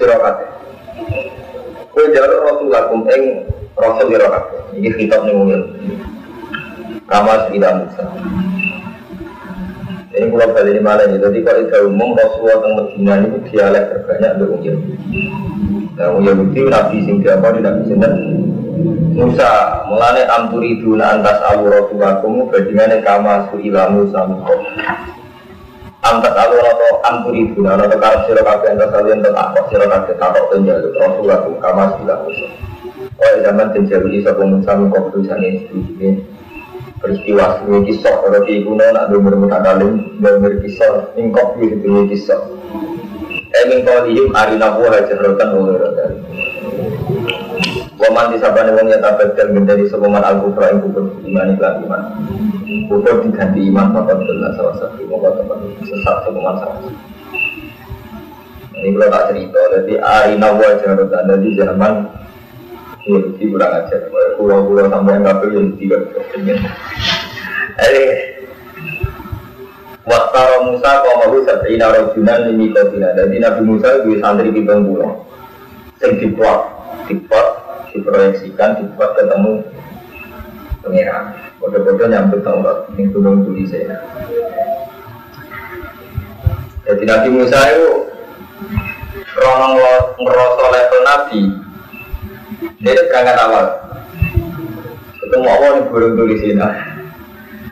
sira kabeh. Kowe jaluk Rasulullah kum ing Rasul sira kabeh. Iki kitab ning mungil. Kama tidak Musa. Ini kalau kali ini malah jadi kalau itu umum Rasulullah tentang Medina ini dialek terbanyak dari Yahudi. Nah, Yahudi Nabi sing diapa di Nabi sinten Musa mulane amturiduna antas alu Rasulullah bandingane kama suila Musa muka. Antas alu atau amturiduna atau karep sira kabeh antas alu ento takok sira kabeh takok tenjaluk Rasulullah kama suila Musa. Oh zaman tenjaluk isa Musa muka tulisane ini peristiwa sebuah kisah kalau di kuno nak dengar mutakalim dengar kisah ing kopi sebuah kisah. Emin kawalihim arina buah jahratan oleh rotan Waman disabani wong yang tabadal menjadi sebuman al-kufra yang kubur iman iklan iman Kubur diganti iman bapak belah salah satu Moga tempat sesat sebuman salah satu Ini kalau tak cerita, jadi arina buah jahratan Jadi zaman Yahudi kurang ajar, pulau-pulau sampai yang kabel Yahudi kepengen. Jadi, Waktara Musa kau mau sabina rojunan ini kotina. Jadi Nabi Musa itu santri di pulau. Sing diplot, diplot, diproyeksikan, diplot ketemu pengiran. Bodoh-bodoh nyambut Taurat, yang gunung tulisnya. Jadi Nabi Musa itu Ronong ngerasa level Nabi dia berangkat awal. Ketemu Allah di burung tulisin.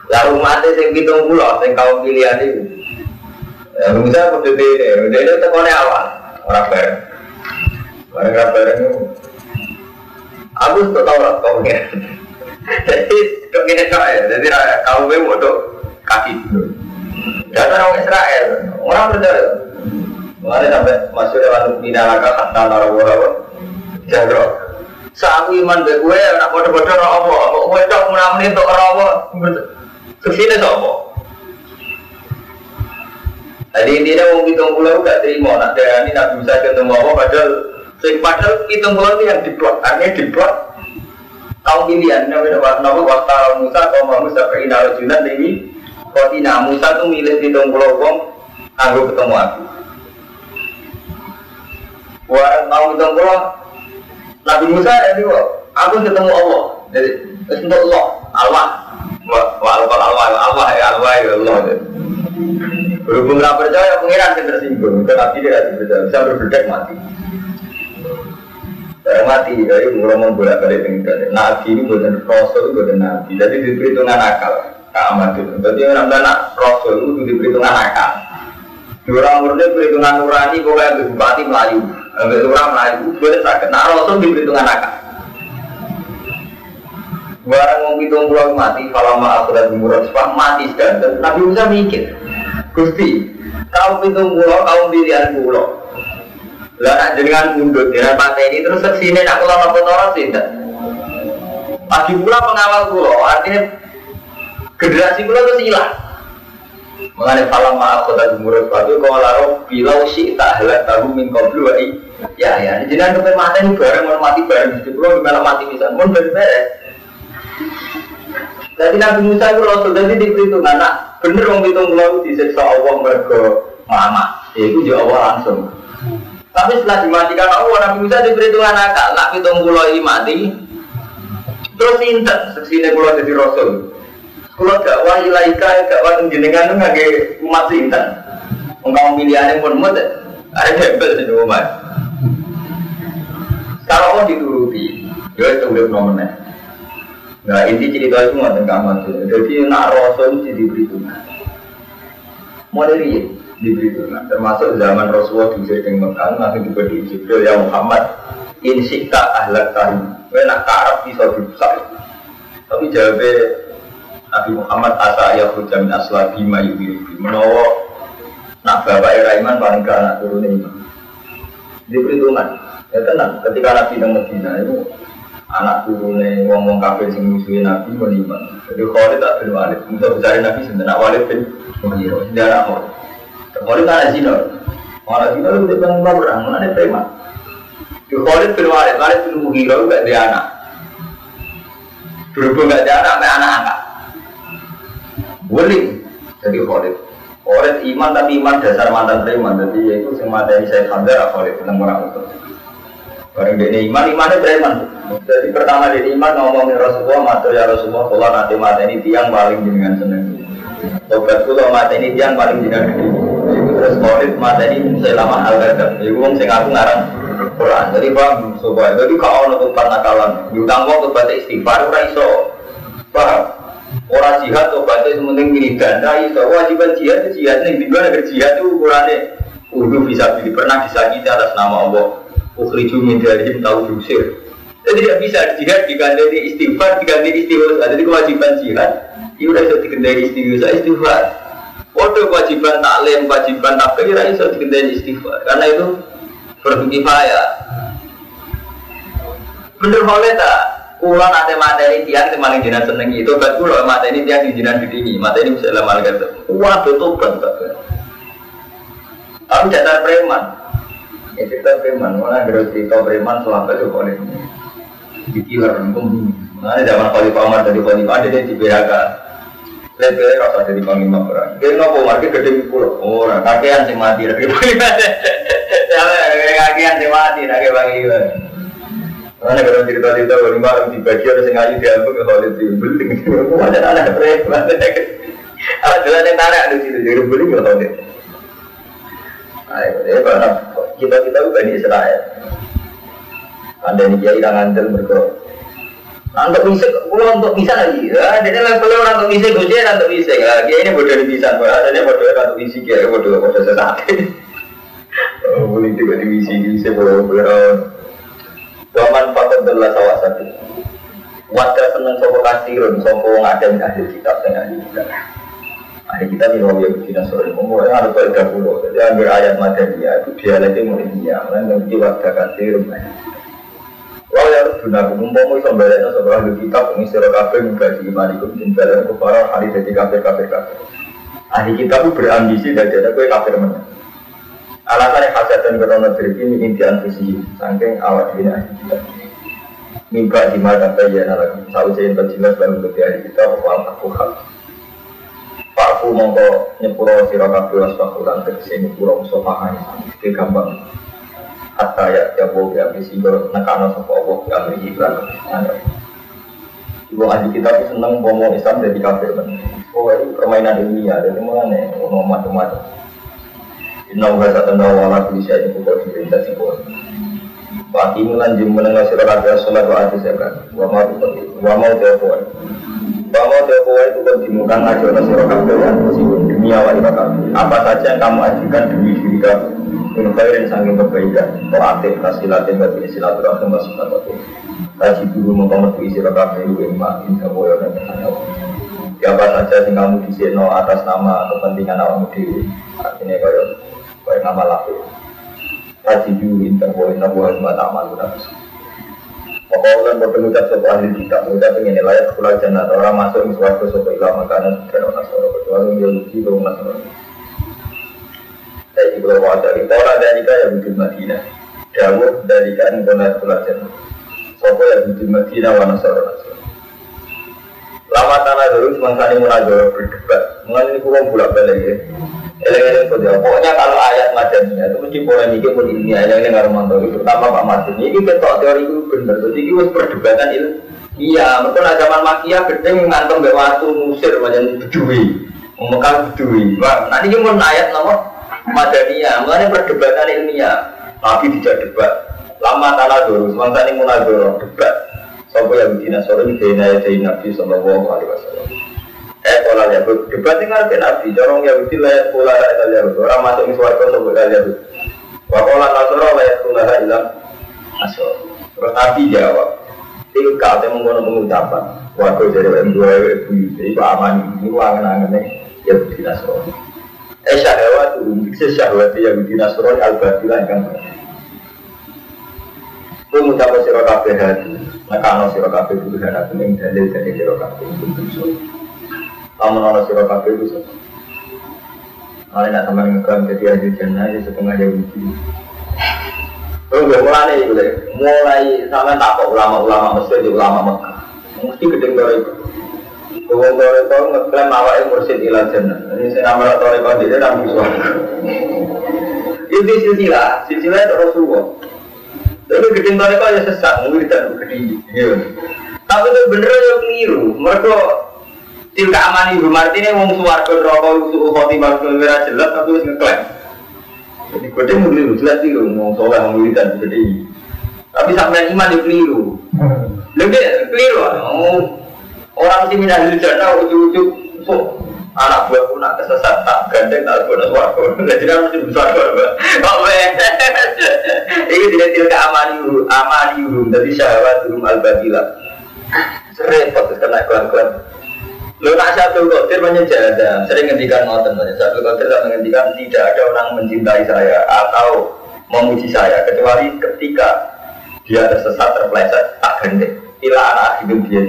Lalu mati sing pitung pulau, sing kaum pilihan itu. Ya, bisa kudu dene, dene tekone awal, orang bareng. Ra bareng itu. Aku tuh tahu lah kau ya. Jadi gini kok ya, jadi kau gue bodoh kaki dulu. Datang orang Israel, orang percaya. Mengenai sampai masuk dalam minalaka kata narawarawa, jadro saat iman be gue nak bodoh-bodoh roh apa. Kok gue tak menang untuk roh apa. Ke sini apa? Jadi intinya mau hitung pulau gak terima. Nak ini nak bisa ketemu apa padahal sing padahal itu yang diplot artinya diplot kaum pilihan namanya nama waktu Musa kaum Musa ke Inarajunan ini Kotina Musa tuh milih hitung pulau wong anggo ketemu aku Warang kaum hitung pulau Nabi Musa ini kok aku ketemu Allah. Jadi untuk Allah, Allah. Wa Allah Allah Allah ya Allah ya Allah. Berhubung nggak percaya pengiran yang tersinggung, itu dia tidak percaya, bisa berbedak mati. Saya mati, jadi kurang membolak balik pengiran. Nabi ini bukan rasul, bukan nabi. Jadi diperhitungan akal. Keamat itu. Jadi orang anak rasul itu diperhitungan akal. Orang murni perhitungan nurani, pokoknya bupati Melayu. Ambil orang Melayu, boleh sakit. Nah, Rasul di perhitungan akal. Barang mau hitung pulau mati, kalau ma aku dan murah sepah mati sekarang. Nabi Musa mikir, Gusti, kau hitung pulau, kau pilihan pulau. Lah jenengan dengan pantai ini terus ke sini nak pulau apa orang sih? Lagi pula pengawal pulau, artinya generasi pulau itu hilang. Mengenai falam maaf kota jumhur sepatu kau laro bilau si tak helat tahu min kau dua ya ya jangan sampai mati ini bareng mau mati bareng di pulau gimana mati bisa? Mau beres jadi Nabi Musa itu Rasul jadi diperhitungan nak bener orang hitung pulau disiksa Allah mereka mama. Ya itu Allah langsung tapi setelah dimatikan Allah Nabi Musa diperhitungan akal nak hitung pulau ini mati terus intet seksine pulau jadi Rasul kalau gak wah ilaika gak wah jenengan itu ngake umat sinten. Engkau pilihannya pun mut ada hebel di umat. Kalau mau dituruti, ya itu udah nomornya. Nah inti cerita itu nggak tentang Jadi nak rasul jadi perhitungan. Mau dari diberi Tuhan. Termasuk zaman Rasulullah di Jedeng Mekah langsung diberi Jibril ya Muhammad. Insikta ahlak karim. Gue nak bisa dibesar. Tapi jawabnya Nabi Muhammad asa ayah hujan min asla bima yubi menawa nak bapak era iman paling ke anak turun iman di. Ya tenang, ketika Nabi di Medina itu anak turunnya ngomong kafir sing musuhin Nabi beriman. Jadi Khalid tak bin Walid, untuk besar Nabi sebenarnya Walid bin Mughirah, anak Khalid. Kan ada zina, malah zina itu dia bilang orang, mana ada preman. Di Khalid bin Walid, Walid bin Mughirah gak ada anak. Berhubung gak ada anak, ada anak angkat. Boleh, jadi Khalid. Khalid iman tapi iman dasar mantan preman, jadi itu semua dari saya Hamzah Khalid tentang orang itu. Barang dia iman, imannya preman. Jadi pertama dia iman ngomongin Rasulullah, matur ya Rasulullah, kalau nanti mata ini tiang paling jenengan seneng. Obat kula mata ini tiang paling jenengan Terus Khalid ini lama hal gadam. Jadi wong sing aku ngarang Quran. Jadi paham supaya jadi tuh pernah kawan. Diutang wong tuh baca istighfar ora iso. Paham? Orang jihad baca sementing gini dana iso. Wajiban jihad itu jihad nih. Di mana jihad itu ukurannya. Udah bisa pernah disakiti atas nama Allah ukhriju min darihim tahu dusir jadi tidak bisa jihad diganti istighfar diganti istighfar jadi kewajiban jihad itu udah bisa diganti istighfar istighfar Waduh kewajiban taklim, kewajiban takbir, kira bisa diganti istighfar karena itu berkifayah. Bener boleh tak? Kulo nate materi tiang yang paling jinak seneng itu, bat kulo materi tiang di jinak di mata ini bisa lama lagi. Waduh tobat, tapi dasar preman, ini cerita preman, mana ada cerita preman selama itu boleh. Dikilar, mungkin. Nah, zaman Khalifah Umar dari Khalifah ada di PHK. Dia rasa jadi panglima perang. Dia nopo market gede pulau. Oh, kakean mati lagi. Kakean sih mati lagi panglima. Mana kalau cerita-cerita panglima harus dibagi harus ngaji diambil ke Khalid di beling. Ada anak preman. Ada yang tarik di situ jadi beling ke Khalid. Ayo, ya kita kita bukan di Israel. Anda ini kiai yang ngandel mereka. Untuk bisa, kalau untuk bisa lagi, ya, jadi levelnya orang untuk bisa, gue jadi untuk bisa, ya, kiai ini bodoh di bisa, ada yang bodoh untuk bisa, kiai bodoh bodoh sesat. Oh, boleh juga di bisa, bisa bodoh bodoh. Waman fakir adalah sawah satu. Wadah seneng sopo kasirun, sopo ngadem ahli kitab dan ahli kitab. Ahli kita di Rawi Abu Dina Sore, ngomongnya ada kaidah pulau. Jadi ambil ayat Madaniyah itu dia lagi mau India, mulai nanti wadah kasirun. Wah ya guna kumpul iso balekno sapa ahli kitab ing sira kabeh mengkaji iman iku sing balekno kufar hari dadi kafir kafir. Ahli kitab itu berambisi dan jadi kowe kafir meneh. Alasan yang khasat dan krono beriki ini intian visi saking awak dina ahli kitab. Mimpa di mata bayan lagi sausi yang jelas baru bagi ahli kitab wal aku hak. Pakku mongko nyepuro sira kabeh wasfakulan tegese nyepuro sopahan iki gampang hatta ya ya bu ya misi ber nekano sopo Allah ya amri iklan Ibu aji kita itu seneng bomo Islam jadi kafir kan. Oh itu permainan dunia jadi mana mau macam-macam. Inna wa satan wa wala kulli syai'in qadar fi dadi kuwi. Bagi mulan jim menengah sira kabeh salat wa ati zakat. Wa ma wa ma Wa ma tepo itu kan dimukan aja sira kabeh ya meskipun dunia wa Apa saja yang kamu ajukan demi diri kamu Min khairin sanging kebaikan. To'atif kasilatin bagi silaturahim wa sunatatul Kaji dulu mengkomet isi rekabe Ibu emak Insa boyo dan ke sana Siapa saja yang kamu disino atas nama kepentingan awam diri Artinya kaya Kaya nama laku Kaji dulu insa boyo Insa boyo Insa boyo Pokoknya ahli kita, kita pengen nilai sekolah orang masuk di suatu ilah makanan dan orang kecuali belum nasoro. Saya juga bawa dari dari kaya wujud Madinah. Dawud dari kan belajar. Sopo yang Madinah wa. Lama tanah dulu munajor berdebat. Mengenai pulau bulak balik ya. Pokoknya itu mesti polemik pun ini eleng-eleng karo mantu. Terutama Pak Martin. Ini ketok teori itu benar. Jadi itu perdebatan itu. Iya, mungkin zaman makia gede ngantung be waktu musir macam bedui. Mekah bedui. Nanti ini mau ayat nomor Madaniyah, mengenai perdebatan ilmiah. Nabi tidak debat. Lama tanah dulu, semangka ini munadoro debat. Sopo yang bikin sore ini dina Nabi Sallallahu Alaihi Wasallam. Eh, pola ya, debat tinggal ke Nabi. Corong yang bikin layak pola layak lihat. Orang masuk di suarga sopo lihat. Wakola nasoro layak pola ilam asal. Terus Nabi jawab. Tilka yang menggunakan pengucapan. Waktu dari M2 ibu itu aman. Ini wangan-wangannya ya bikin asal. Eh syahwat itu, bisa syahwat yang di Nasrani al-Batila yang kan Kau mengucap siro kabeh hati, nekano siro kabeh butuh aku yang dalil dari siro kabeh untuk bisa. Kamu nono siro kabeh bisa. Kalau nak sama ngeklaim jadi ahli jannah, ya setengah Yahudi. Terus gue mulai nih, mulai sama takut ulama-ulama Mesir, ulama Mekah. Mesti gedeng dari itu. Gue dari itu ngeklaim awalnya mursid ilah jannah. Ini saya nama dari itu dia dan bisa. Itu silsilah, silsilah itu Rasulullah. Tapi gedeng dari itu ya sesat, mungkin tidak gedeng. Tapi itu bener ya keliru. Mereka tilka amani ibu martini wong suwarga neraka usul khotimah kelwira jelas tapi wis ngeklaim. Jadi gede mungkin jelas sih wong soleh wong wiridan gede. Tapi sampai iman itu keliru. Lebih keliru. Orang sih minah di sana ujuk-ujuk anak buah pun nak kesesat tak gandeng tak buat suaraku. Jadi kan mesti besar kok. Apa? Ini tidak tilka amani amani jadi syahwat rum al batila. Repot kena kelan-kelan. Lo nak satu kotir menyejadah, sering ngendikan ngoten, satu kotir tak menghentikan tidak ada orang mencintai saya atau memuji saya kecuali ketika dia tersesat terpeleset tak gandeng. Ila anak hidup dia.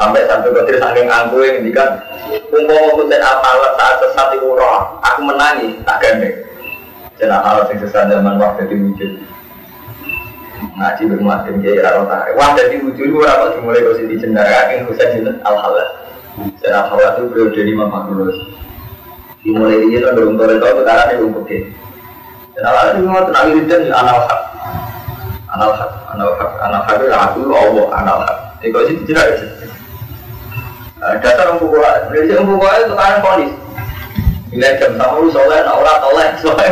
Sampai satu kotir saking angku yang ngendikan umpama kusen apalat saat sesat itu roh, aku menangis tak gandeng. Dan apalat yang sesat zaman waktu diwujud ngaji bermuatin kayak rata wah jadi wujud ora kok dimulai kok sing dijendak kaking jeneng al halal secara khawat itu periode lima terus dimulai ini kan belum tahu itu sekarang ini belum putih dan awalnya itu mau tenang wiridan anal hak anal hak anal hak anal hak itu aku Allah anal hak ini kok sih tidak aja dasar orang pukul Indonesia orang pukul itu sekarang polis. Bila jam soalnya, nak orang toleh soalnya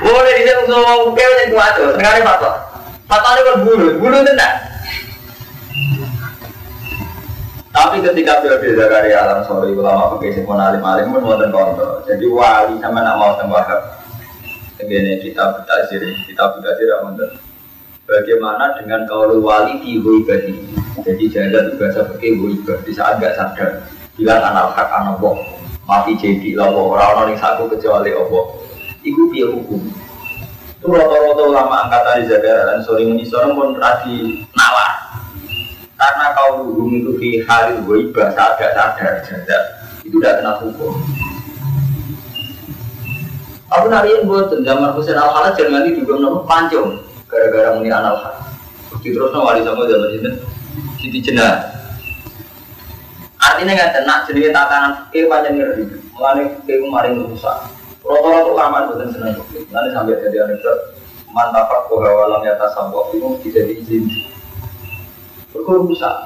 Boleh di sini semua mungkin kuat tuh, sekarang fatwa Fatwa ini kan bulu, bulu tenang tapi ketika periode Zakaria alam sore ulama pakai sepon alim alim pun wonten konto. Jadi wali sama nak mau tambah Begini kita bertasir, kita bertasir wonten. Bagaimana dengan kalau wali di ibadi? Jadi jaga itu bahasa pakai ibah di saat gak sadar. Bilang anak hak anak boh, mati jadi lawo orang orang yang satu kecuali Allah. Ibu dia hukum. Itu rata-rata ulama angkatan di Zakaria dan ini seorang pun radi nalar karena kau hukum itu di hari waibah sadar sadar sadar itu tidak kena hukum. Aku nariin buat zaman Husain al jangan nanti juga nama pancung. Gara-gara muni anal hal terus wali sama zaman ini Siti Jenah artinya nggak tenang jadi tatanan fikir panjang ngerti mulai fikir kemarin rusak. Rata-rata ulama bukan senang. Nanti sampai jadi anekdot. Mantap kok walam ya tasawuf itu bisa diizin Berkor rusak.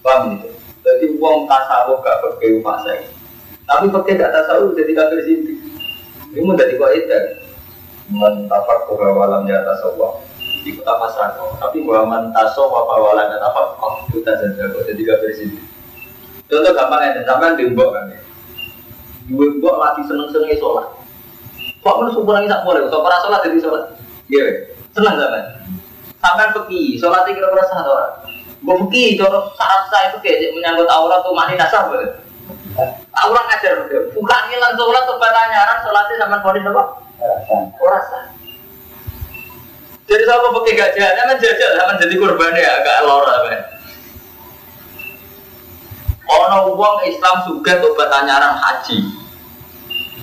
Paham itu? Jadi uang tasawuf gak pakai fase. Tapi pakai gak tasawuf jadi kafir sini. Ini mau jadi kaidah. Man tafak walam ya tasawuf. Ikut apa sako. Tapi man tasawuf apa walam ya tafak. Oh, kita kok jadi kafir sini. Contoh gampang ya, sampai di mbok kan ya. Dua mbok lagi seneng-seneng sholat. Kok mana subuh lagi tak boleh? Kok para sholat jadi sholat? Iya, seneng sampai sampai pergi sholat kira-kira sah orang. Gue pergi cara syarat itu kayak menyangkut aurat tuh mani nasab aurat ngajar bukan hilang sholat tuh pertanyaan sholatnya sama polis apa orang sah. Jadi sama pakai gajah, sama jajal, sama jadi korban ya agak lor apa Ono uang Islam juga tuh pertanyaan haji.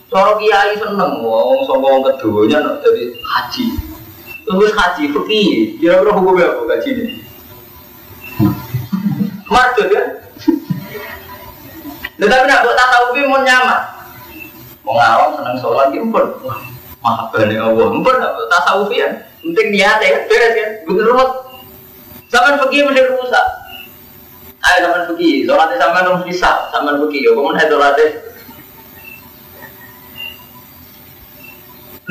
Cara kiai seneng, wong sombong keduanya jadi haji. Terus haji pergi, kira-kira hukumnya apa gaji ini? Mardut kan? Tetapi nak buat tasawuf mau nyaman. Mau ngawang senang sholat itu pun. Maaf bani Allah, pun tasawuf ya. Penting niat ya, beres kan? Betul rumah. Zaman pergi mesti rusak. Ayo zaman pergi, sholatnya sama dong bisa, zaman pergi. Ya, kemudian sholatnya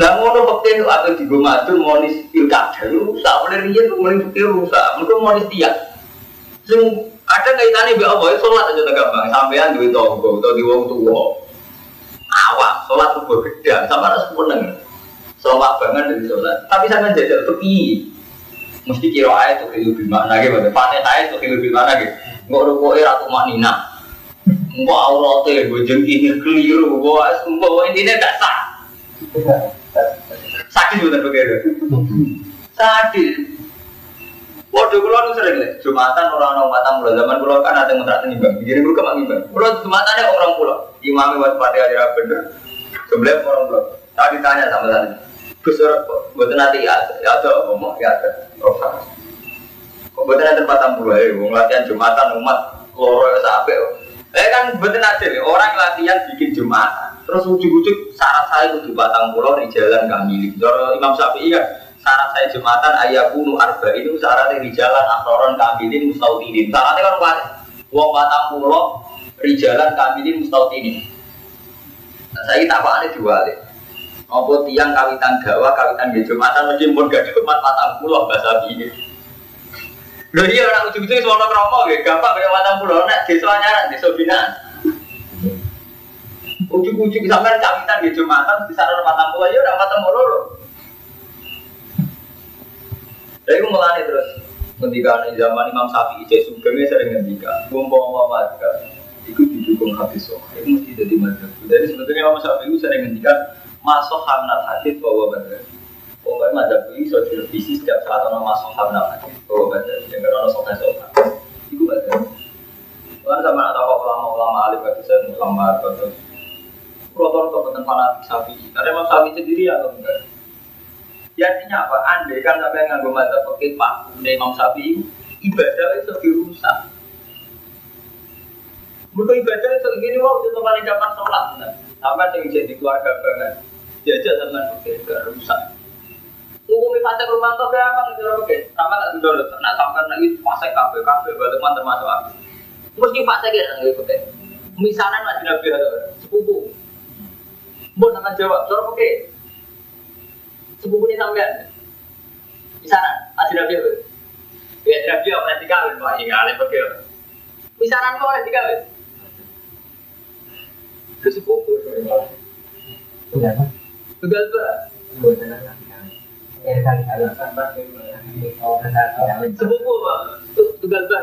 Lah ngono itu atau di Gomadu monis pilkada rusak, oleh dia tuh mulai fakir rusak, mereka monis tiap. Sing ada kaitannya bi Allah, sholat aja tak gampang, sampean duit tonggo atau di wong tua. Awak sholat subuh gedang, sama harus meneng. Sholat banget dari sholat, tapi sampean jajal tepi. Mesti kira ayat tuh lebih mana gitu, panen ayat tuh lebih mana gitu. Nggak rukuk ratu maknina. Mbak auratnya gue jengki keliru, gue mbak intinya gak sah sakit juga begitu. Sadil. Waduh, kulo nu sering lho, Jumatan orang orang matang pulau zaman kulo kan ada yang mentrak nimbang. Jadi kulo kemang nimbang. Kulo Jumatannya orang pulau. Imam buat pada hari bener. Sebelah orang pulau. Tadi ditanya sama tadi. Gus buat nanti ya, ya ada ngomong ya ada. Rosa. Kok buat nanti tempat pulau ya, mau latihan Jumatan umat loro ya sampai. Eh kan buat nanti orang latihan bikin Jumatan. Terus ujuk-ujuk syarat saya itu batang pulau di jalan kami. Doro Imam Syafi'i kan syarat saya jumatan ayakunu arba itu syarat di jalan aktoron kamilin mustautinin. Syaratnya kan kuat uang batang pulau di jalan kamilin mustautinin nah, saya tak apa deh apa tiang kawitan gawa kawitan di jumatan meskipun gak jumat batang pulau bahasa ini Loh iya orang ujung-ujung semua kromo gampang kayak batang pulau, nak desa nyaran, desa binaan. Ujung-ujung sampai kawitan di jumatan, bisa ada batang pulau, ya udah batang pulau jadi aku melani terus ketika zaman Imam Syafi'i cek sugengnya sering ngendika, umpama warga itu didukung hadis soh, itu mesti jadi madzhab. Jadi sebetulnya Imam Syafi'i sering ngendika masuk hamnat hadis bahwa benar. Pokoknya madzhab ini sudah direvisi setiap saat orang masuk hamnat hadis bahwa benar. Yang karena sokan sokan, itu benar. Karena sama ada apa ulama-ulama alim kata saya ulama atau Proton tentang fanatik Syafi'i. Karena Imam Syafi'i sendiri atau enggak? Ya artinya apa? Andai kan sampai nganggo mata pakai pak Imam Syafi'i, ibadah itu dirusak. Bukan ibadah itu gini wow itu paling dapat sholat, nah. sampai yang jadi keluarga banget. Jajah teman pakai gak rusak. Hukum fase rumah kayak apa gitu pakai? Sama tak dulu, nah sampai lagi fase kafe kafe balik mana termasuk aku. Mesti fase gitu nggak pakai. Misalnya masih nabi sepupu. Mau nama jawab, pakai sepupu ini sampean? Sana masih nabi apa? Ya nabi apa? Nanti kawin pak. Ini kalian pakai di sana kok nanti kawin. Ke sepupu tunggal pak. Sepupu pak. Tunggal pak.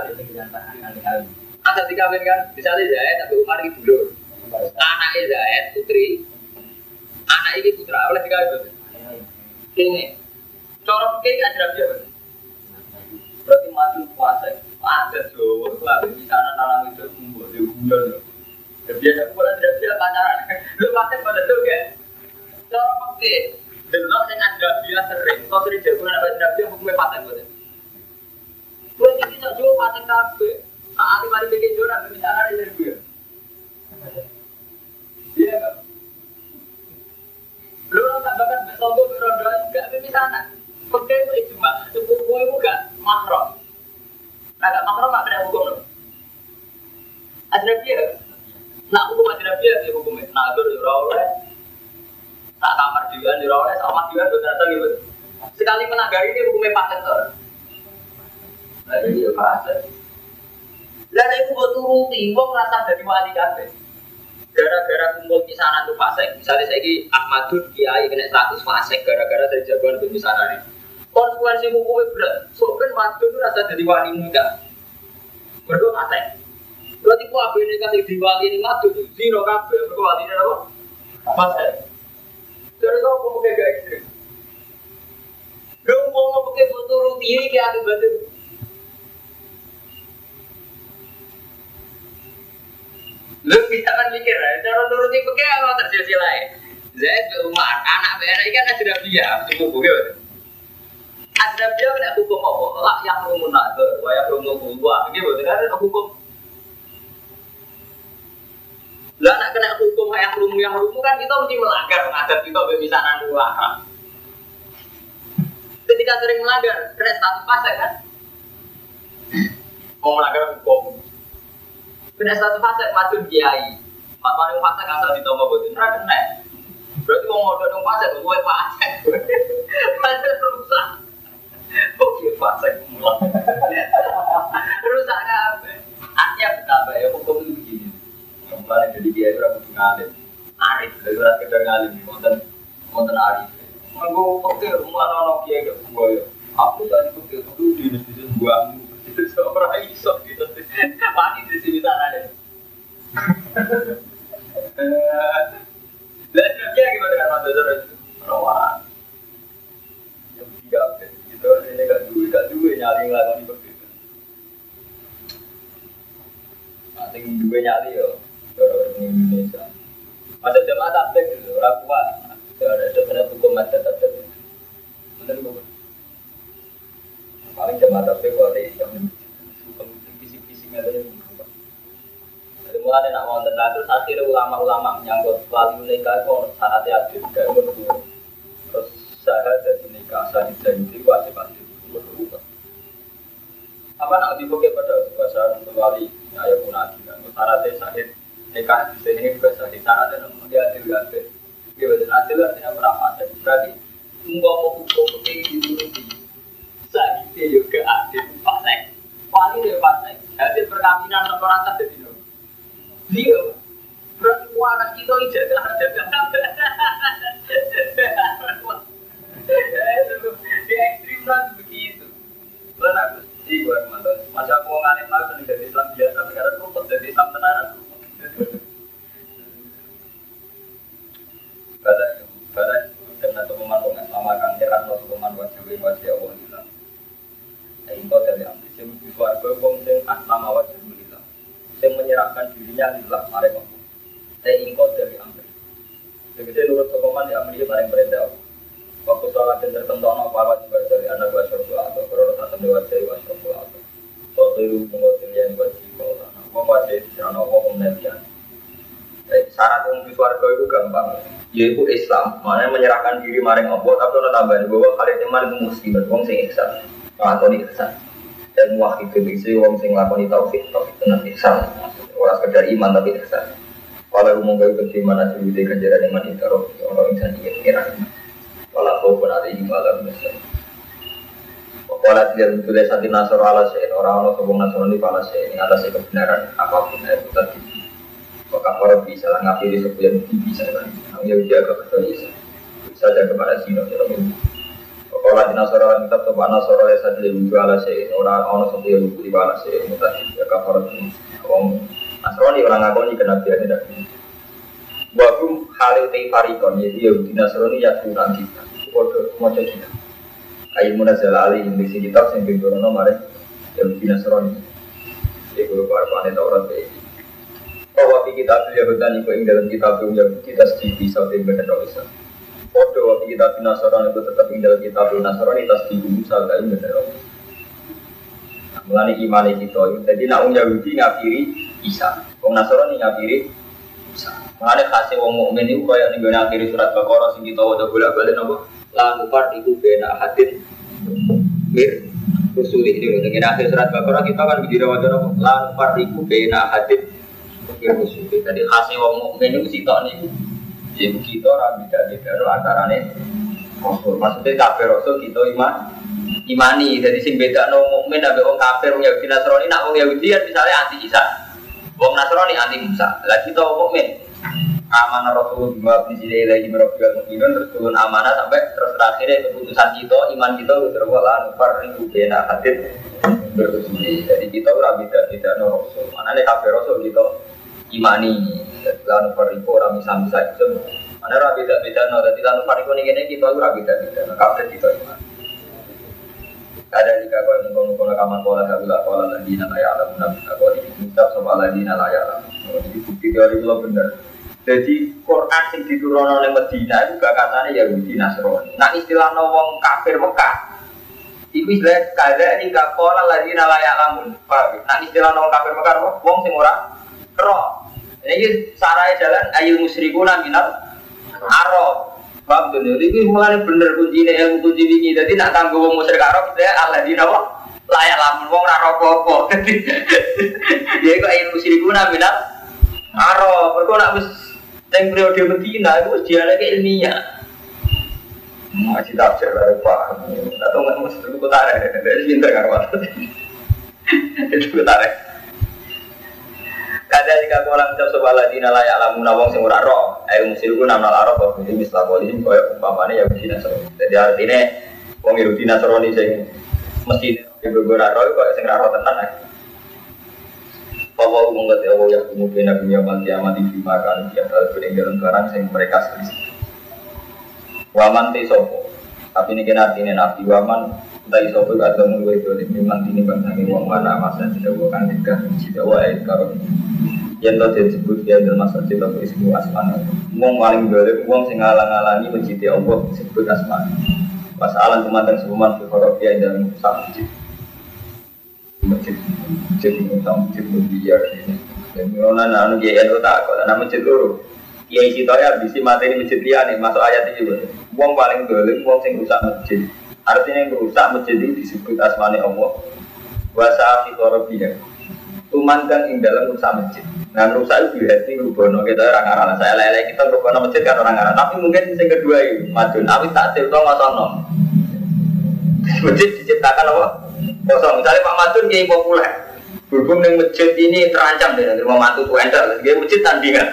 Ada dikawin kan misalnya Zaid tapi Umar itu dulu anaknya Zaid putri anak ini putra oleh dikawin ini corok kayak aja dia berarti mati puasa. Ada tuh lah di sana dalam itu kumpul di bulan. Terbiasa bulan terbiasa pacaran. Lu pasti pada tuh ya corok kayak delok yang ada dia sering. Kau sering jago anak ada dia hukumnya paten buat Gue jadi tak jual paten kafe. Saat ini mari bikin jual, misalnya dari gue. Iya? Lu tak bahkan besogo berondo enggak mimi sana. Oke itu ijma, sepupu itu gak makro. Nah makro gak kena hukum loh. Ajnabiyah. Nah hukum ajnabiyah di hukumnya. Itu ora oleh. Tak kamar juga di oleh, sama juga ternyata gitu. Sekali menanggar ini hukumnya paten tuh. Nah jadi ya paten. Dan itu buat turuti, wong rasa dari wali kabeh gara-gara kumpul di sana tuh fasek misalnya saya ini Ahmadun Kiai kena status fasek gara-gara dari jagoan di sana nih. Konsekuensi hukumnya berat. So kan madun itu rasa jadi wali muda. Berdua fasek berarti kok apa ini kasih di wali ini? Madun zero kafe berdua wali ini apa? Fasek dari kau pakai gak ekstrim? Gak mau pakai foto rutin kayak ada batu Lu bisa kan mikir ya, cara nuruti pakai apa terjadi lain. Zaid ke Umar, anak BRI kan ada dia, tunggu buku Ada dia kena hukum apa? Lah yang rumun nazar, yang rumun gua, kan ada hukum. Lah anak kena hukum yang rumun yang rumun kan kita mesti melanggar adat kita bemisanan dua Ketika sering melanggar, kena status fase kan? Mau melanggar hukum, Kena satu fase macam kiai. Pak paling fase kata di tombol ra kena. Berarti mau ngomong dong fase gue fase. Fase rusak. Kok dia fase Rusak apa? Artinya betapa ya hukum itu begini. Kembali jadi dia itu rambut ngalim. Arif, dari orang kedar ngalim, monten monten Arif. Mengko oke, rumah nono kiai gak gue ya. Aku tadi kok aku di masjid gua seorang iso gitu. Mati di sini sana deh. Dan dia gimana dengan Mas Dodor? Rawan. Yang tiga, gitu. nyali ngelakoni berbeda. Nanti dua nyali yo, kalau di Indonesia. Masa jamaah tablik dulu, orang tua. Ada sebenarnya hukum ada tablik. Benar bukan? Paling jamaah tablik kalau ada Islam. Hukum fisik-fisik ada yang Jadi mulai nak mau tentang terus akhirnya ulama-ulama menyangkut wali nikah itu syaratnya adil, gak Terus saya jadi nikah, saya jadi wajib adil. Apa nak dibuka pada bahasa wali ya pun adil. Syaratnya sahid nikah di sini juga sahid. Syaratnya namun dia adil adil. Dia betul adil artinya berapa adil. Berarti enggak mau hukum begini dulu di sahid juga adil pasai. Wali dia pasai. Jadi perkawinan orang tak jadi dia anak kita di paling berendah. Waktu sholat dan tertentono para juga dari anak syurga atau tak dewa atau suatu itu yang di syarat suarga itu gampang. Yaitu Islam. Mana menyerahkan diri maring Allah tapi orang tambahin bahwa kalian iman sing ihsan. Nglakoni ihsan. Dan muwahhid itu wong sing nglakoni tauhid tauhid dengan ihsan. Ora sekedar iman tapi ihsan. Kalau umum gawe mana sih ganjaran iman itu orang insan ingin kira Wala kau pun ada ibu alam besar. Wala tidak betul saat nasor ala orang orang sobong nasor ini pala saya ini atas kebenaran apa pun itu tadi. Maka orang bisa lah sebuah bukti bisa kan. Kamu yang jaga betul bisa. Bisa jaga kepada sino dalam ini. Kalau di nasor ala tetap coba nasor ala saja lebih ala saya orang orang sebuah bukti pala saya ini tadi. Jaga para ini. Om Nasrani orang ngakoni kena dia tidak. Wahum halil tei farikon? Jadi Yahudi Nasrani ya kurang kita Waduh, mau jadi Ayo munazal ali di sini kitab Yang bintorono mare Yahudi Nasrani. Jadi kalau parpane Taurat kayak Bahwa di kitab Yahudan Iku ing dalam kitab Yahudi kita sedih Sampai benar bisa Waduh, waktu kitab Nasrani itu tetap ing dalam kitab Nasrani Tas di Musa Kayak benar Nah, mulai iman itu Jadi nak Yahudi ngapiri Isa. Wong Nasrani ngapiri Mengenai kasih wong mukmin itu kayak nih akhir surat Baqarah sing kita wajah bolak balik nopo. Lalu part itu bena hadin mir rusuli ini dengan akhir surat Baqarah kita kan berdiri wajah nopo. Lalu part itu bena hadin mir rusuli. Jadi kasih wong mukmin itu sitok nih. Jadi kita orang beda beda antara nih. Maksudnya kafir rasul kita iman imani. Jadi sing beda no mukmin ada wong kafir wong Yahudi Nasrani nak wong Yahudi kan misalnya anti Isa. Wong Nasrani anti Musa. Lagi tau mukmin amanah Rasul bima bisile lagi merobbil mukminun terus turun amanah sampai terus terakhirnya keputusan kita iman kita terus wala nufar itu kena hadit berusuli jadi kita ora beda beda no Rasul. Mana nih kafe Rasul kita imani. Lan nufar itu orang bisa bisa itu. Mana ora beda beda no jadi lan nufar itu nih kita ora beda beda no kafe kita iman ada jika kau mengkono kono kamar kola kabila kola lagi nala ya alam nabi kau di kitab soal lagi nala ya alam. Jadi bukti dari lo bener jadi Quran sing diturunkan oleh Medina itu gak katanya Yahudi Nasrani. Nah istilah wong kafir Mekah itu istilah kada ini gak pola lagi nalayak lamun. Nah istilah wong kafir Mekah wong sing ora roh. Ini sarai jalan ayu musyrikuna minal Arab. Paham tuh nih, ini mulai bener kuncinya ilmu kunci ini. Jadi nak tangguh wong musyrik Arab, saya Allah di nawa layak lamun wong raro popo. Jadi kok ilmu musyrikuna minal Arab. Berkau nak yang periode Medina itu dia lagi ilmiah. Masih tak lah pak. Atau nggak mesti itu tarik. Dari cinta karuan. Itu tarik. Kada jika kolam jam sebuah lagi nala ya alamu nawang sing ora roh. Ayo musilku nama laro kok ini misal polis koyo umpamane ya mesti nasroni. Jadi artinya wong Yahudi Nasrani sing mesti beberapa roh kok sing roh tenan. Bahwa mengerti Allah yang kemudian Nabi Yaman kiamat di makan tiap hal peninggalan barang yang mereka selisih. Waman te sopo. Tapi ini kena artinya nabi waman Tadi sopo atau mulai itu memang ini bangsa ini wong mana masa tidak bukan tiga tidak wae karo yang tadi disebut dia dalam masa cinta ismu asmana wong paling boleh wong sing ngalang-alangi mencintai Allah disebut asmana masalah sebuman di dia dalam usaha masjid masjid ini sama masjid biar ini dan nona nanu GNU tak kok nama masjid loro ya isi toya bisi materi masjid dia nih masuk ayat ini juga wong paling boleh wong sing rusak masjid Artinya yang merusak masjid ini disebut asmani Allah. Wasa fi korobiyah. Tumandang ing dalam rusak masjid. Nah rusak itu berarti rubono kita orang arah. Saya lele kita rubono masjid kan orang arah. Tapi mungkin yang kedua itu madun. Tapi tak cerita ngosono. Masjid diciptakan apa? Kosong. Misalnya Pak Madun kayak populer. Berhubung dengan masjid ini terancam dengan rumah mantu tuh enter. Dia masjid tandingan.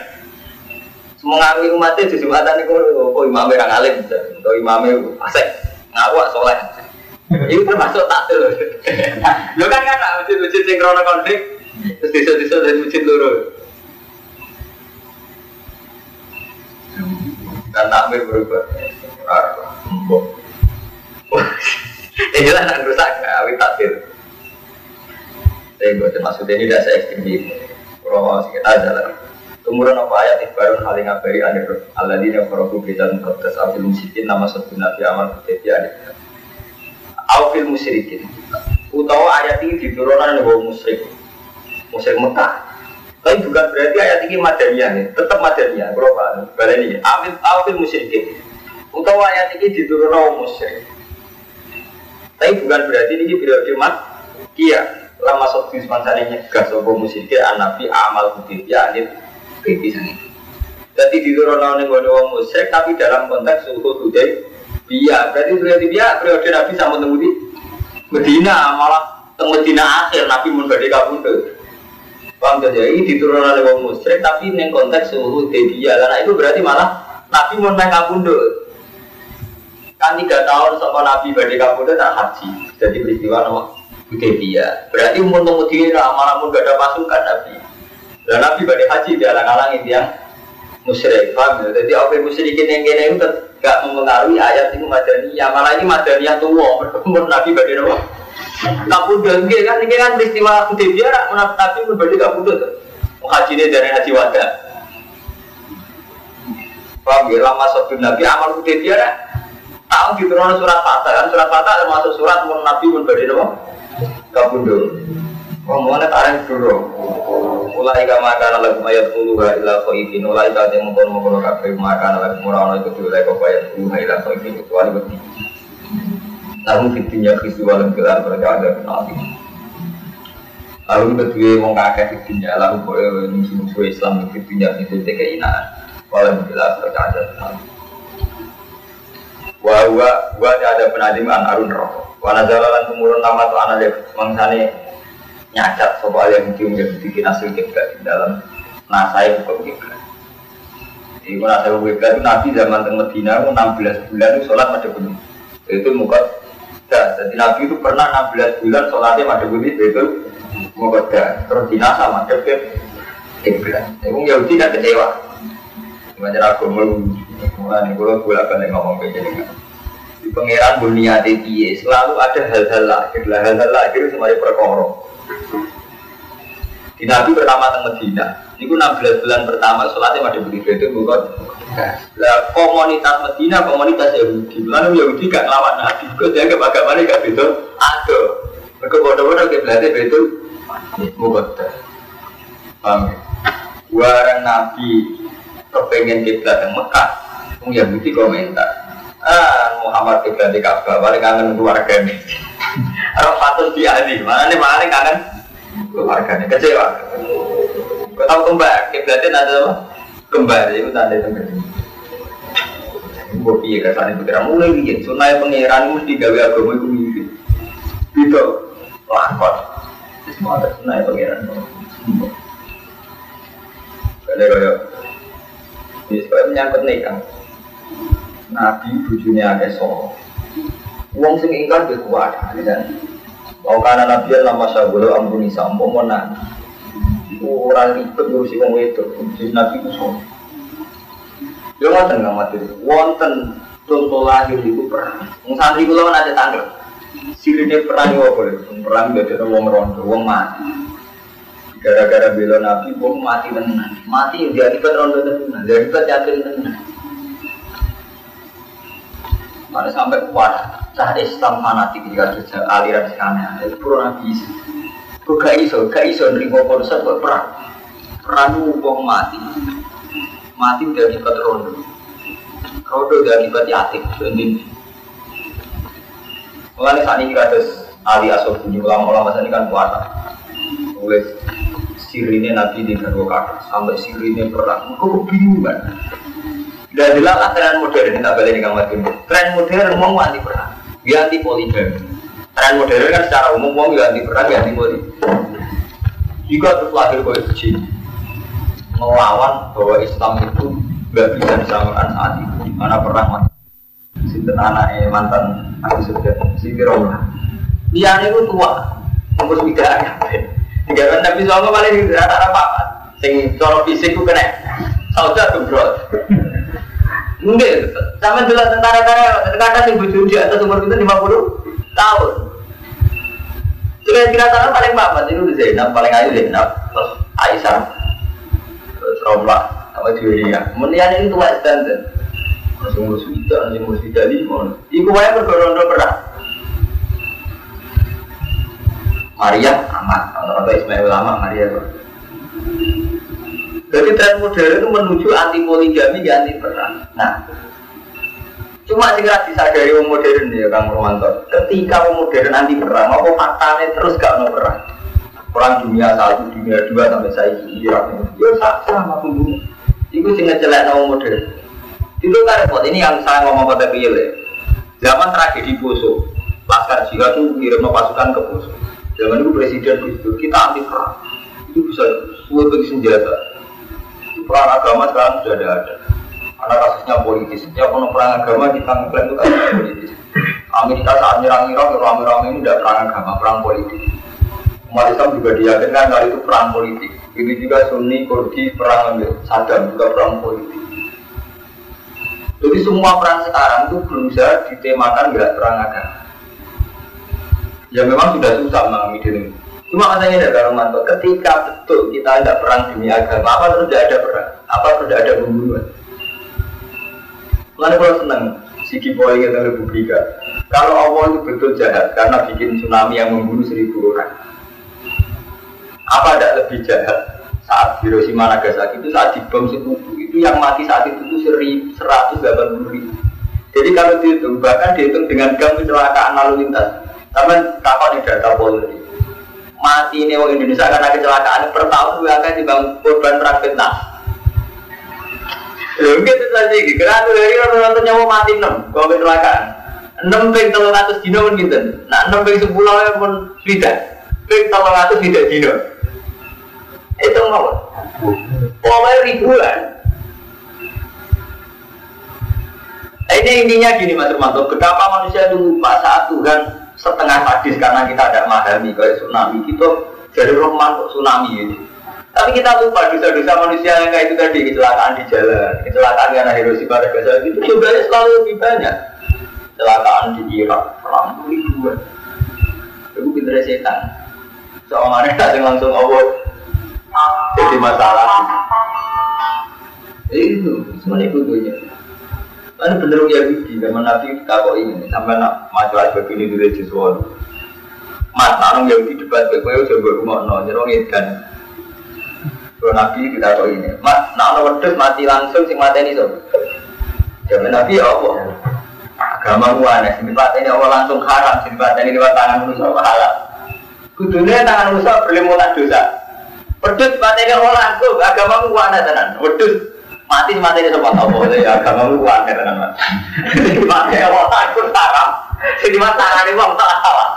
Ngawi umatnya di jumatan itu, oh imamnya orang alim, atau imamnya asek ngawak soleh. Itu termasuk loh. Lo kan kan masjid-masjid yang krono konflik, terus desa-desa dari masjid loro. Dan takmir berubah. Ini lah yang rusak, awi takdir. Tapi gue termasuk ini tidak saya ekstrim Kalau sedikit aja lah. Kemudian apa? Ayat ibarun hal yang ngabari anir Allah di yang korobu kita mengkotes afil musikin nama satu nabi amal ketiga anir Afil musyrikin. Utawa ayat ini diturunkan oleh musyrik. Musyrik Mekah. Tapi bukan berarti ayat ini madaniyah nih Tetap madaniyah Berapa? Baleni Afil, afil musyrikin. Utawa ayat ini diturunkan oleh musyrik Tapi bukan berarti ini periode mat Kia lama sok di sepanjang nyegah sopo musyrikin anabi amal ketiga anir kritisan itu. Jadi di turun ning gone wong tapi dalam konteks suhu hudai biya. Berarti berarti biya periode Nabi sama temu di Medina malah teng Medina akhir Nabi mun badhe kabundut. Paham jadi ini diturunkan oleh wong musyrik tapi neng konteks suhu biya. Karena itu berarti malah Nabi mun main kabundut. Kan tiga tahun sama Nabi badhe kabundut tak haji. Jadi peristiwa nama Hudaybiyah. Berarti umur di malah mun gak ada pasukan Nabi. Dan Nabi pada haji dia alang-alangin yang musyrik, paham ya? Jadi apa musyrikin yang gini itu gak mempengaruhi ayat itu ya malah ini yang tua, berkumpul Nabi pada nama. Kapun dan kan ini kan peristiwa Hudaybiyah, Nabi berarti kapun tuh. Haji ini dari haji wada. Paham ya? Lama Nabi amal Hudaybiyah tahu gitu surat Fatah kan surat Fatah termasuk surat Nabi pun berarti nama. Kapun Ngomongnya tarik dulu. Mulai kama kana lagu ayat puluh ila khaifin. Mulai kata yang mengkono mengkono kafe maka lagu murano itu dulu lagi ayat puluh ila khaifin kecuali beti. Namun fitnya kristu walam gelar mereka ada kenal Lalu kedua wong kakek fitnya lalu boleh musuh-musuh Islam fitnya itu tekeinaan. Walam gelar mereka ada kenal. Wah, wah, wah ada penadiman arun roh. Wana jalan tumurun nama tu anak mangsane nyacat soal yang yang bikin hasil kiblat di dalam nasai hukum kiblat. Kalau nasai hukum kiblat itu Nabi zaman tengah Medina itu 16 bulan itu sholat pada gunung. Itu muka dah. Jadi Nabi itu pernah 16 bulan sholatnya pada gunung itu muka dah. Terus dinasa pada kiblat. Itu Yahudi kan kecewa. Macam aku mau mulai kalau bolak balik ngomong kayak gini. Di pangeran dunia piye selalu ada hal-hal lahir, hal-hal lahir semuanya perkara. Di Nabi pertama teng Medina, itu 16 bulan pertama sholatnya masih begitu itu bukan. Lah komunitas Medina komunitas Yahudi, lalu Yahudi gak ngelawan Nabi, kok dia ke bagaimana gak betul? Ada. Mereka bodoh-bodoh ke belakang betul. Bukan. Paham ya? Warang Nabi kepengen kiblat yang Mekah, Wong Yahudi komentar. Ah, Muhammad kiblat di Ka'bah, paling kangen keluarga ini. Orang patut diali, mana nih paling kangen keluarganya kecewa. Kau tahu kembar, kiblatnya ada apa? Kembar, itu tanda kembar. Gue piye ke sana pikiran mulai bikin, sunai pangeran mesti gawe agama itu mimpi. Gitu, lakon. Semua ada sunai pangeran. Kaya, ini supaya menyangkut nikah. Nabi bujurnya ada soal. Uang sing ingkar kekuatan, kan? Kau karena nabi lama sabulu ampuni sampo mona. Orang ribet ngurusi wong itu, jadi nabi itu so. Yo ngoten nggak mati. Wonten contoh lahir itu perang. Wong santri kula kan ada tanggal. Sirine perang yo boleh. Perang gak ada wong rondo, wong mati. Gara-gara bela nabi, wong mati tenan. Mati yang diakibat rondo tenan, diakibat yakin tenan. Mana sampai kuat, cah Islam fanatik jika ada aliran sekarang itu pura nabi iso. Gak iso, gak iso nerima konsep kok perang. Perang wong mati, mati udah akibat rondo. Rondo udah akibat yatim, ini. Mulai saat ini kados Ali Asof bunyi ulama-ulama ini kan puasa. Mulai sirine Nabi di Garwa kata sampai sirine perang. Kok kebingungan? Dan jelas tren modern tak balik di kamar timur. Tren modern mau anti perang, dia anti poligami. Tren modern kan secara umum mau anti perang, dia anti poligami. Jika terus lahir kue melawan bahwa Islam itu nggak bisa disamakan saat itu, mana perang mati. Sinten anaknya mantan aku sudah si Firona. Dia itu tua, ada. Tiga kan Nabi Sallallahu paling rata-rata apa? Sing cara fisik ku kena. Sauda tuh bro. Mungkin, sama jelas tentara-tentara, tentara sing bojo di atas umur kita 50 tahun. Kira-kira sana paling papat itu Zainab, paling ayu Zainab, Aisyah, terus Romlah, sama Julia. Kemudian ini tua standar. Masih ngurus wida, masih ngurus wida lima. Iku wae bergorondo perang. Maria aman, atau Ismail lama Maria. Jadi tren modern itu menuju anti poligami, ya anti perang. Nah, cuma sih disadari orang modern ya Kang Romanto. Ketika orang modern anti perang, apa faktanya terus gak mau perang? Perang dunia satu, dunia dua sampai saya Irak ya sama pembunuh. Itu sih ngejelek orang modern. Itu kan repot. Ini yang saya ngomong pada ya. Zaman tragedi Poso, Laskar Jihad itu kirim pasukan ke Poso. Zaman itu presiden itu kita anti perang. Itu bisa suatu bagi senjata. Perang agama sekarang sudah ada ada. Karena kasusnya politis. Setiap penuh perang agama kita mengklaim itu kan politis. Amerika saat nyerang Irak, ya rame-rame ini tidak perang agama, perang politik. Umat Islam juga diyakinkan kali itu perang politik. Ini juga Sunni, Kurdi, perang Saddam juga perang politik. Jadi semua perang sekarang itu berusaha ditemakan nggak perang agama. Ya memang sudah susah memahami diri. Cuma katanya ada Romanto, ketika betul kita tidak perang demi agama, apa terus tidak ada perang? Apa tidak ada pembunuhan? Lalu kalau senang, Siki Boy kita Republika. Kalau Allah itu betul jahat karena bikin tsunami yang membunuh seribu orang. Apa tidak lebih jahat saat Hiroshima Nagasaki itu saat dibom sekutu itu yang mati saat itu itu seratus delapan puluh ribu. Jadi kalau dihitung bahkan dihitung dengan gam kecelakaan lalu lintas. Tapi kapan di data Polri mati ini orang Indonesia karena kecelakaan per tahun gue akan dibangun korban perang Vietnam. Ya gitu saja, karena tuh dari orang nyawa mati enam, kalau kecelakaan. Enam ping telur ratus dino pun gitu. Nah enam ping sepuluh pun tidak. Ping telur ratus tidak dino. Itu mau. Pokoknya ribuan. Ini intinya gini Mas Romanto, betapa manusia itu lupa saat Tuhan setengah sadis karena kita ada memahami kayak tsunami itu dari Rahman kok tsunami ini. Tapi kita lupa dosa-dosa manusia yang kayak itu tadi kecelakaan di jalan, kecelakaan karena Hiroshima dan Nagasaki itu juga selalu lebih banyak. Kecelakaan di Irak, perang ribuan. Itu pinter setan. Soalnya ada langsung Allah jadi masalah. Itu semuanya butuhnya. Lalu bener ya Yahudi, zaman Nabi kok ini, sampai nak aja begini di suara. Mas, orang Yahudi debat, gue udah gue rumah no, nyerong edan. Kalau Nabi kita ini, mas, nak orang mati langsung, sing mati ini sob. Zaman Nabi ya Allah. Agama gua aneh, sing mati ini Allah langsung haram, sing mati ini lewat tangan manusia halal. Kudunya tangan manusia berlimutan dosa. Wedus mati Allah langsung, agama gua aneh tenan. Wedus mati mati ini sobat apa ya agama lu kuat ya teman mati ya mau takut haram jadi masalah ini bang salah salah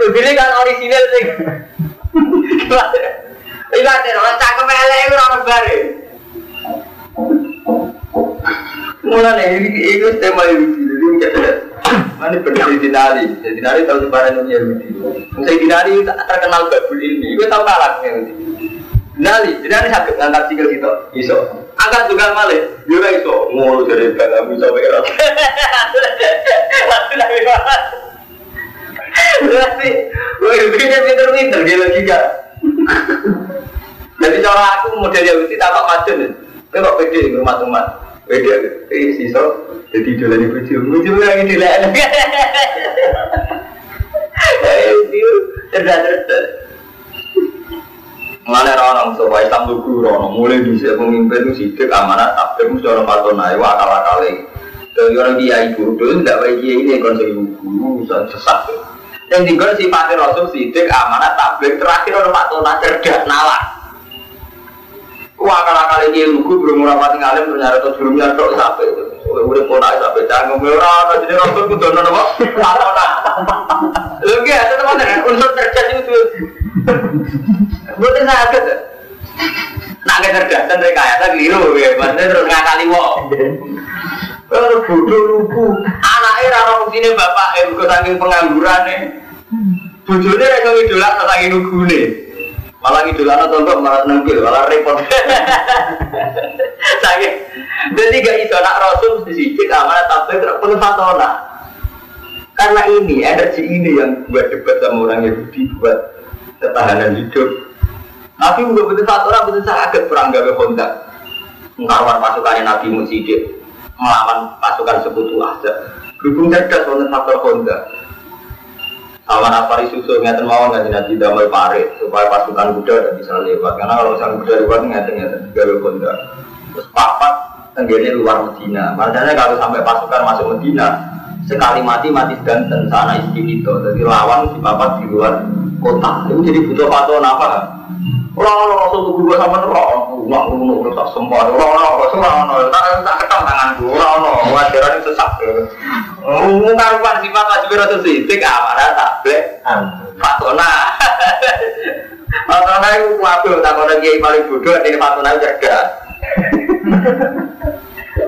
begini kan orisinil sih Ibadah, orang cakep elek itu orang bare. Mulai ini, itu tema Yahudi, jadi enggak Mana benar di dinari, di dinari tahu sebaran Yahudi. Saya dinari terkenal babul ini, itu tahu kalah Yahudi. Dinari, dinari sakit ngangkat sikil gitu, iso. Angkat juga malah, dia kan iso ngono dari dalam nabi Berarti, wah itu pinter-pinter dia. Jadi cara aku model Yahudi tak macam. Ini kok pede di rumah teman. Pede, ini sih so. Jadi dolani bojo, bojo lagi dilek. Itu cerdas-cerdas. Mana orang so Islam tuh guru mulai bisa pemimpin itu sidik amanat tapi mesti orang patona itu akal akal Dan orang dia ibu dulu tidak baik dia ini kon jadi guru sesat. Yang tinggal si Fatih Rasul sidik amanat tablik terakhir orang patona cerdas nalar. Wah kalau kali ini lugu belum rapati ngalim ternyata tuh belum nyadok sampai itu. Oleh udah pun aja sampai canggung merah. Jadi rasul kudu nono apa? Patona. Lagi ada teman unsur cerdas itu. Bukan sakit. Nak kecerdasan rekayasa keliru ya, maksudnya terus ngakali wong. Kalau bodoh lugu, anaknya rara fungsinya bapak, eh saking pengangguran nih. Bujurnya rasa ngidolak, saking lugu nih. Malah ngidolak tonton malah nengkil, malah repot. Saking, jadi gak iso nak rasul sijik amanah tapi terpenuh fatona. Karena ini, energi ini yang buat debat sama orang Yahudi buat ketahanan hidup. Nabi juga betul satu orang betul sangat perang gawe Honda. Mengawal pasukan Nabi Musidik melawan pasukan sekutu Azab. Berhubung cerdas wonten faktor Honda. Awan Afari susu ngeten mawon kan nanti damai parit supaya pasukan kuda tidak bisa lewat. Karena kalau misalnya kuda lewat ngeten ngeten gawe Honda. Terus papat tenggene luar Medina. Makanya kalau sampai pasukan masuk Medina, sekali mati mati sedanten sana istri itu. Jadi lawan di papat di luar kota. Itu jadi butuh patuan apa? Orang-orang rasul tuh gue sama nerok, rumah rumah udah tak sempat. Orang-orang rasul orang-orang tak tak ketang tangan gue. Orang-orang wajaran itu sesak. Umum karuan sifat wajib rasul sidik amanah tablet. Fatona. Fatona itu wabil tak ada kiai paling bodoh ini Fatona cerdas.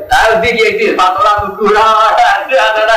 Tapi kiai itu Fatona kurang ada ada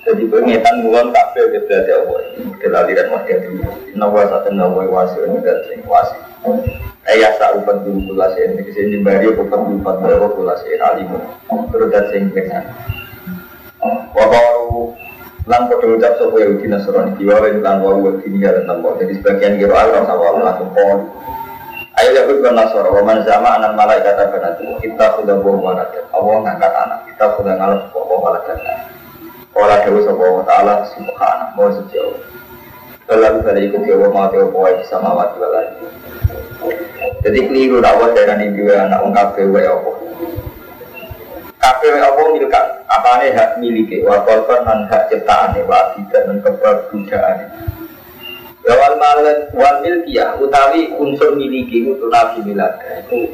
jadi pengetan bulan kabel ke berarti Allah. Model aliran wahya dulu. Nawa satu nawa wasi dan sing wasi. Ayah sarupan dulu kula sen. Ke sini bari bukan empat baru kula sen alimu. Terus dan sing pengen. Wabaru lan podo ucap sopo ya uji nasrani diwawin lan wawu dini ya dan Jadi sebagian kira Allah sama Allah langsung pol. Ayo ya bukan nasor, waman sama anak malaikat itu kita sudah bawa malaikat. Allah ngangkat anak, kita sudah ngalah bawa malaikat. Ora dewa sapa wa ta'ala subhanahu wa sejauh Dalam dari ikut dewa mau dewa pawai bisa mawat dua lagi. Jadi keliru dakwah dari ini juga anak ungkap dewa apa? Kabeh apa apa nih hak miliki, wa korban dan hak ciptaan wa abidan dan keberbudaan Ya wal malet wal milkiyah utawi unsur miliki itu nabi milada itu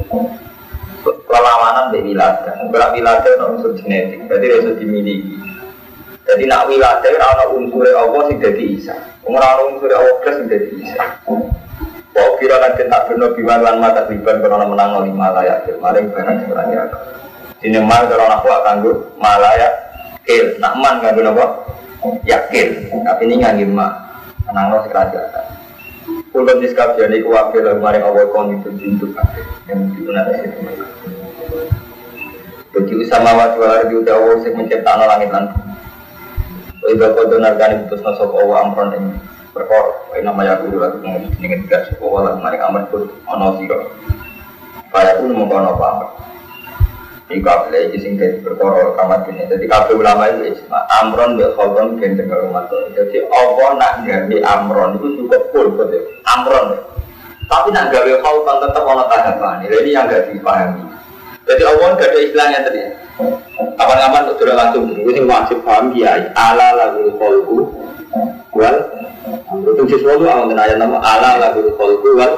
perlawanan dari milada. Berak milada itu unsur genetik, berarti harus dimiliki. Jadi nak wilayah ora unsur Allah sing dadi Isa. Ora ana unsur Allah plus sing dadi Isa. Wa kira lan tak beno biwan lan mata riban karena menang lima layak maring barang sing ora ya. Dene mal karena aku kanggo malaya kil, nak man kanggo napa? Yakin, tapi ini ngangge ma. Menang sing kerajaan. Kulon diskabian iku wakil maring Allah kon itu jintuk yang digunakan itu. Jadi usama wa tuwa ardi utawa sing menciptakan langit lan bumi. Iba kau dengar kan putus nasab Allah amron ini perkor. Ini nama ya guru lagi menguji dengan tiga suku Allah mereka amat pun ono siro. Saya pun mau kono apa. Ini kabel itu sing dari perkor kamat ini. Jadi kabel ulama itu isma amron bil kholton gendeng rumah Jadi Allah nak gawe amron itu cukup full betul. Amron. Tapi nak gawe kholton tetap ono tahapan. Ini yang gak dipahami. Jadi Allah gak ada istilahnya tadi. Kapan-kapan untuk sudah langsung dulu ini wajib paham kiai. Ala lagu kolku wal amru. Itu sesuatu yang ayat nama ala lagu kolku wal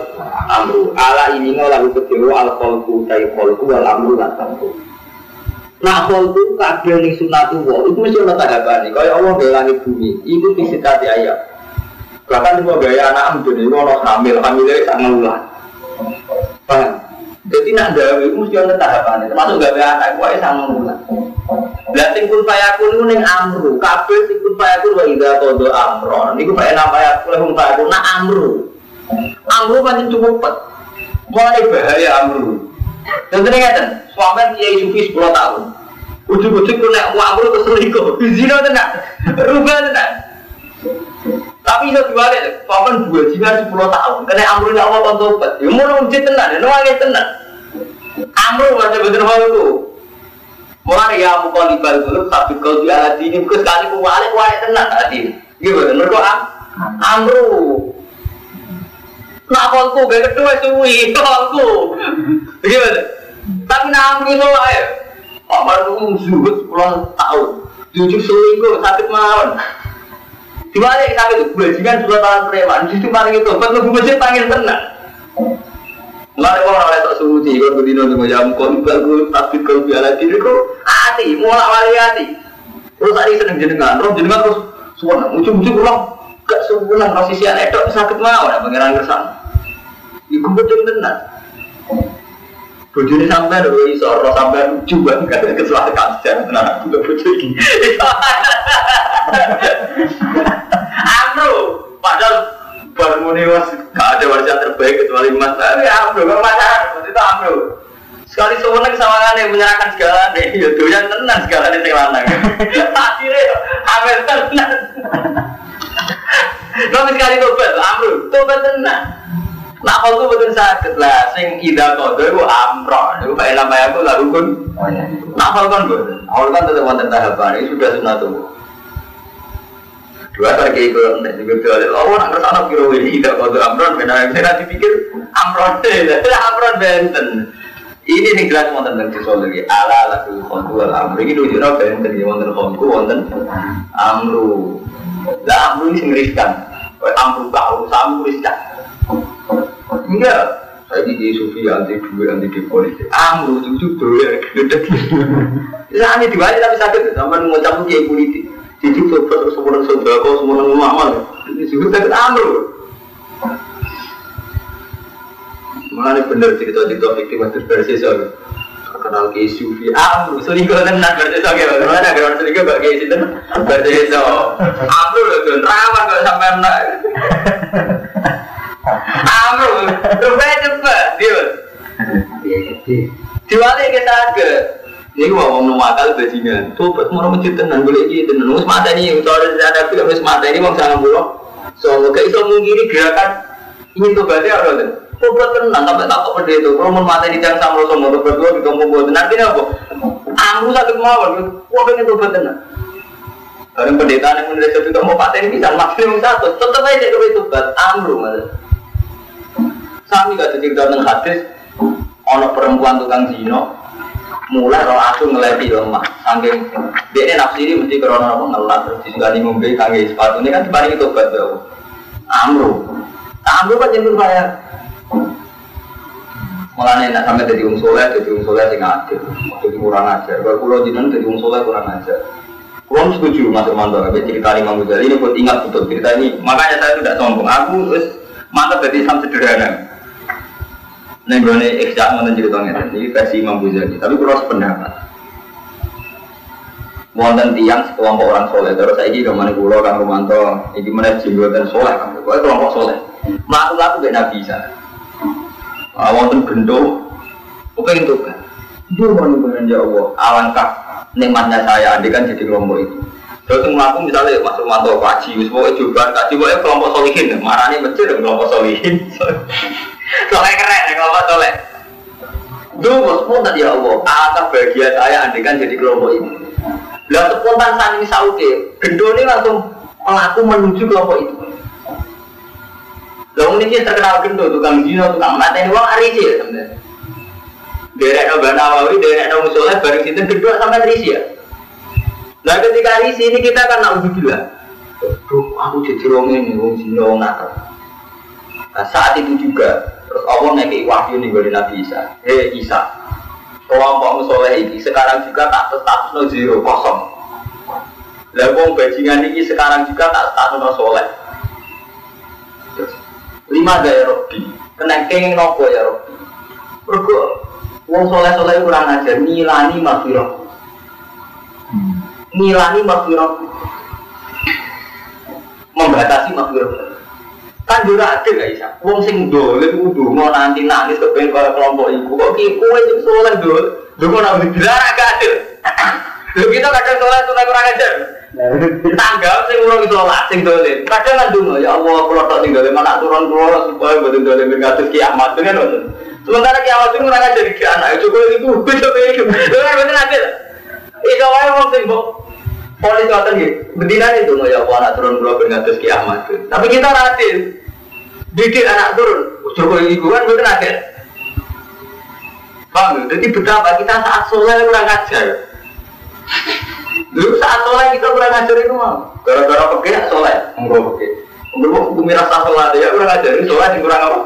amru. Ala ini nggak lagu kecil al kolku tay kolku wal amru lan tamru. Nah, itu kabeh ning sunatullah itu mesti ana tahapan. Kaya Allah gawe langit bumi, itu disitati ayat. Bahkan mau gaya anak ambil ini mau hamil, hamilnya sangat ngulang. Paham? Jadi nak gawe itu mesti ada tahapan. Termasuk gawe anak, gue sangat ngulang. Dan tingkul payakun itu neng amru. Kabeh tingkul payakun wa kodo amron. Iku pakai nama payakun, lehung payakun. Nak amru. Amru pancen cukup pet. Mulai bahaya amru. Contohnya ngeten, suami kiai sufi 10 tahun. Ujung-ujung tuh nek amru ke selingkuh. Zina. Rubah tenan. Tapi itu dibalik, paman dua jiwa sepuluh tahun, karena amru ya Allah tobat. Ya mau ujit tenan, ya nangis tenan. Amru betul hal itu. Mulai ya aku kali dulu, tapi kau di hati ini, kau sekali ku balik, balik tenan hati. Gimana? Mereka amru. Nak kolku, gak kedua suwi, kolku. Gimana? Tapi nak amru itu lah ya. Paman lu zuhud sepuluh tahun. Jujur selingkuh, sakit mawon. Dibalik sampai itu bajingan dua tahun preman, justru paling itu, buat nunggu panggil tenang. Mulai orang oleh tak suci, kalau berdino sama jam kon, bagus, tapi kalau biara diri kok hati, mulai wali hati. Terus tadi seneng jenengan, roh jenengan terus suara, ujung-ujung pulang, gak sebulan, roh sisi anak itu sakit mau, ada pangeran kesan. Iku betul tenang. Bojone sampai lho iso ora sampai lucu banget kesuara kajian tenan aku bojo iki. Amro, padahal baru muni was gak ada wajah terbaik kecuali Mas. Tapi Amro kok pacaran itu Amro. Sekali sewenang sama yang menyerahkan segala deh, ya doyan tenan segala nih sing lanang. Akhirnya amel tenan. Tapi sekali tobat, Amro, tobat tenan. Nah kalau itu betul sakit lah, sing ida kodo itu amro, itu kayak nama aku lalu kun. Nah kalau kan gue, awal kan tetap wonten tahapan ini sudah sunat tuh. Dua kali itu nanti juga tuh, oh nak ke sana kira ini ida kodo amron, benar saya nanti pikir amron deh, amron benten. Ini nih jelas wonten tentang sesuatu lagi, ala laku kontu ala amru ini dulu juga benten ya wonten kontu wonten amru. Lah amru ini singriskan, amru kau, amru riskan. Enggak. Saya di sufi anti duit anti di politik. Amru tujuh dolar gede. Ya ini diwajib tapi sakit. Sampai ngucap kiai politik. Jadi coba terus semua saudara kau semua ngamal. Ini juga sakit amru. Mana bener cerita-cerita fiktif itu versi soal kenal ke sufi. Amru selingkuh tenan berarti so kayak mana kalau selingkuh gak kayak situ berarti so amru loh tuh rawan kalau sampai enak. Amru, rupanya cepet, dia. Diwali kita ke, ini gua mau numakal bajingan. Tobat mau masjid tenan boleh gitu tenan. Mus mata ini, soalnya ada film mata ini sangat buruk. So, kayak iso mungkiri gerakan ini tobatnya apa tuh? Tobat tenan sampai tak kok pede itu. Kalau mau mata ini jangan sama sama tobat dua di kampung buat nanti apa? Amru satu kemauan, gua pengen tobat tenan. Barang pendeta yang menulis itu mau paten bisa maksimum satu, tetap aja itu tobat amru malah. Sami gak cerita tentang hadis, ono perempuan tukang zino, mulai roh aku ngeleti lemah, saking dia ini nafsi ini mesti karena apa ngelat terus disegani ngombe kangge sepatu ini kan dibanding itu bau. Amru, amru kan jentur saya. Mulanya nak sampai jadi um jadi um soleh sing adil, jadi kurang ajar. Kalau pulau jinan jadi um kurang ajar. Kurang setuju masuk mantap, tapi cerita Imam Ghazali ini buat ingat betul cerita ini. Makanya saya tidak sombong. Aku terus mantap jadi Islam sederhana. Neng gue nih eksak mau ceritanya ini versi Imam Ghazali, tapi kurang sependapat. Wonten tiang sekelompok orang soleh, terus saya ini ke mana pulau kang Romanto, ini mana dan soleh, pokoknya kelompok soleh. Melaku laku gak nabi bisa. Ah, wonten gendo, pengen tuh kan. Dia mau nih ya Allah, alangkah nikmatnya saya adik kan jadi kelompok itu. Terus melaku misalnya Mas Romanto kaji, pokoknya juga kaji, pokoknya kelompok solihin, marahnya masjid kelompok solihin. Soleh keren ya kelompok soleh. Dulu spontan ya Allah, alangkah bahagia saya andai kan jadi kelompok ini. Lah spontan saat ini sauke, gendo ini langsung melaku menuju kelompok itu. Lalu ini terkenal gendo, tukang zino, tukang mata ini uang arisi ya sebenarnya. Derek no Banawawi, derek no Musoleh, bareng situ kedua sampai risi ya. Nah ketika risi ini kita kan naudzubillah. Duh, aku jadi wong ini, zino, wong nakal. Nah, saat itu juga terus Allah naik wahyu nih dari Nabi Isa. Hei Isa, kelompok musoleh ini sekarang juga tak status no zero kosong. Lah wong bajingan ini sekarang juga tak status no soleh. Lima gaya Robi, kena kenging nopo ya Robi. Mergo wong soleh soleh kurang ajar nilani mafiroh. Nilani mafiroh. Membatasi mafiroh. Kan juga ada gak bisa. Wong sing dolen kudu mau nanti nangis kepengen kalau kelompok iku. Kok kowe sing soleh dol. Lho kok nak dilarang gak adil. Lho kita kadang soleh soleh kurang ajar. Tanggal sing urung sholat sing dolen. Kadang kan dungo ya Allah kula tok sing dolen anak turun kula supaya boten dolen ben kados kiamat kan ngoten. Sementara kiamat itu kurang ajar iki anak cukup itu coba itu. Lho kan boten adil. Wae wong sing Polis ngoten nggih. Bedina itu ya Allah anak turun kula ben kiamat. Tapi kita radil didik anak turun. Joko ibu kan bukan ada ya? jadi betapa kita saat soleh kurang ajar. Dulu saat soleh kita kurang ajar itu mau gara-gara pakai soleh enggak pakai enggak bumi rasa soleh ya kurang ini soleh yang kurang apa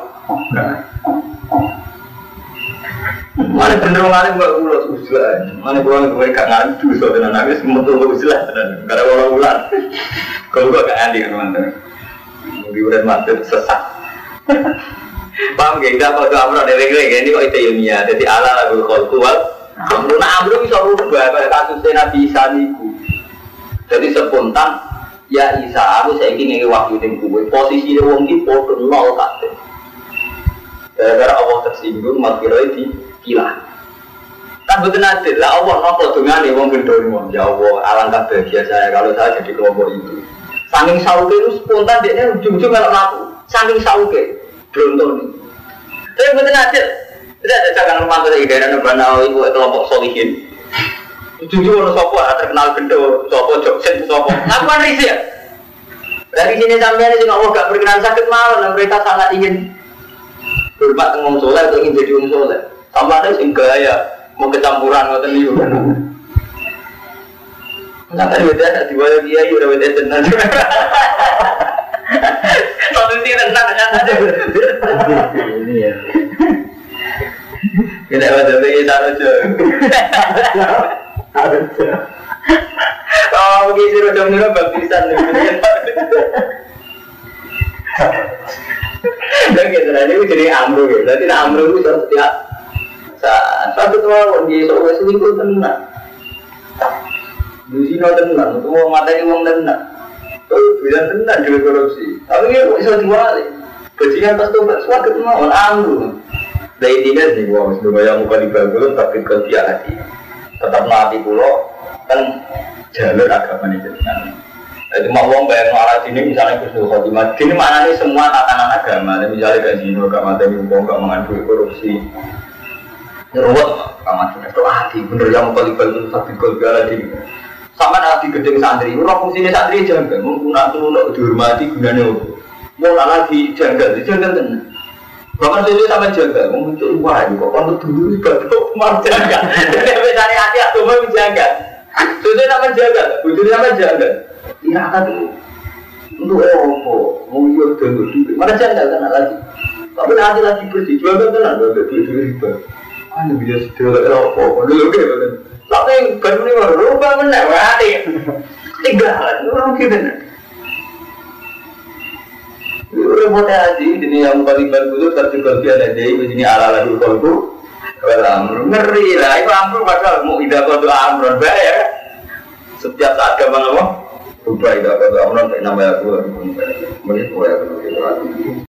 Mana bener mana gak pulau susah, mana pulau gue gak ngadu so dengan nangis metu gue susah, karena orang bulan, kalau gue gak andi kan mantan, mungkin udah mantan sesat, Paham gak? Kita kalau amro dari ini kok itu ilmiah. Jadi ala lagu kholku wal amro. Nah amro bisa rubah pada kasusnya Nabi Isa niku. Jadi spontan ya Isa aku saya ingin waktu ini gue posisi wong iki podo nol kate. Gara-gara Allah tersinggung makiro di kila. Kan betul adil lah Allah nopo dengan wong gendong Ya Allah alangkah bahagia saya kalau saya jadi kelompok itu. Saking sauke itu spontan dia ujung-ujung kalau ngaku. Saking sauke beruntung nih. Tapi betul adil. Tidak ada jangan rumah tuh di daerah Nubana ibu kelompok solihin. Jujur orang sopo terkenal gendo, sopo joksen, sopo. Aku kan risih ya. Dari sini sampai ini Allah gak berkenan sakit malu dan mereka sangat ingin hormat dengan soleh atau ingin jadi soleh. Tambah ada sing gaya mau kecampuran ngoten niku. Nah, tadi beda ada di bawah dia, udah beda tenang. Solusi tenang kan ada. Ini ya. Kita ada lagi sarojo. Sarojo. Oh, begitu rojo murah baptisan. Dan gitu, ini jadi amru. Berarti amru itu setiap satu tahun di soal selingkuh tenang. Di sini tenang, itu mau materi uang tenang. Oh, bilang tenang juga korupsi. Tapi dia kok bisa diwali. Bajingan pas tobat suatu ketemu amru. Dari intinya sih, wah, sudah yang muka di belum tapi kerja lagi. Tetap mati pulau kan jalur agama ini jenengan. Jadi mau uang bayar malah sini misalnya Gus Khotimah, ini mana nih semua tatanan agama, misalnya zino, gak mati uang, gak mengandung korupsi, Ngeruwet, gak mati itu hati, bener yang mau kali balik tapi gol gala di sama nanti gedeng santri, orang fungsinya santri jangan, menggunakan tuh dihormati gunanya apa? Mau lagi janggal, janggal tenang. Bahkan sesuai sama jaga, muncul wah kok kalau dulu batuk mau jaga. Jadi cari hati atau mau jaga. Sesuai sama jaga, bujur sama jaga. Iya kan untuk apa? Mau iya dulu dulu. Mana jaga kan lagi. Tapi nanti lagi bersih, jual kan jual beli beli riba. Ah, bisa sudah apa? Dulu gitu. Tapi baru ini baru rubah menang, hati. Tinggalan, orang gitu. repot aja ini yang kaliban dulu tapi kalau dia ada di sini ala ala dulu kalau ngeri lah. Itu amru padahal mau tidak kau amron bayar setiap saat gampang apa ubah tidak kau amron nama aku melihat saya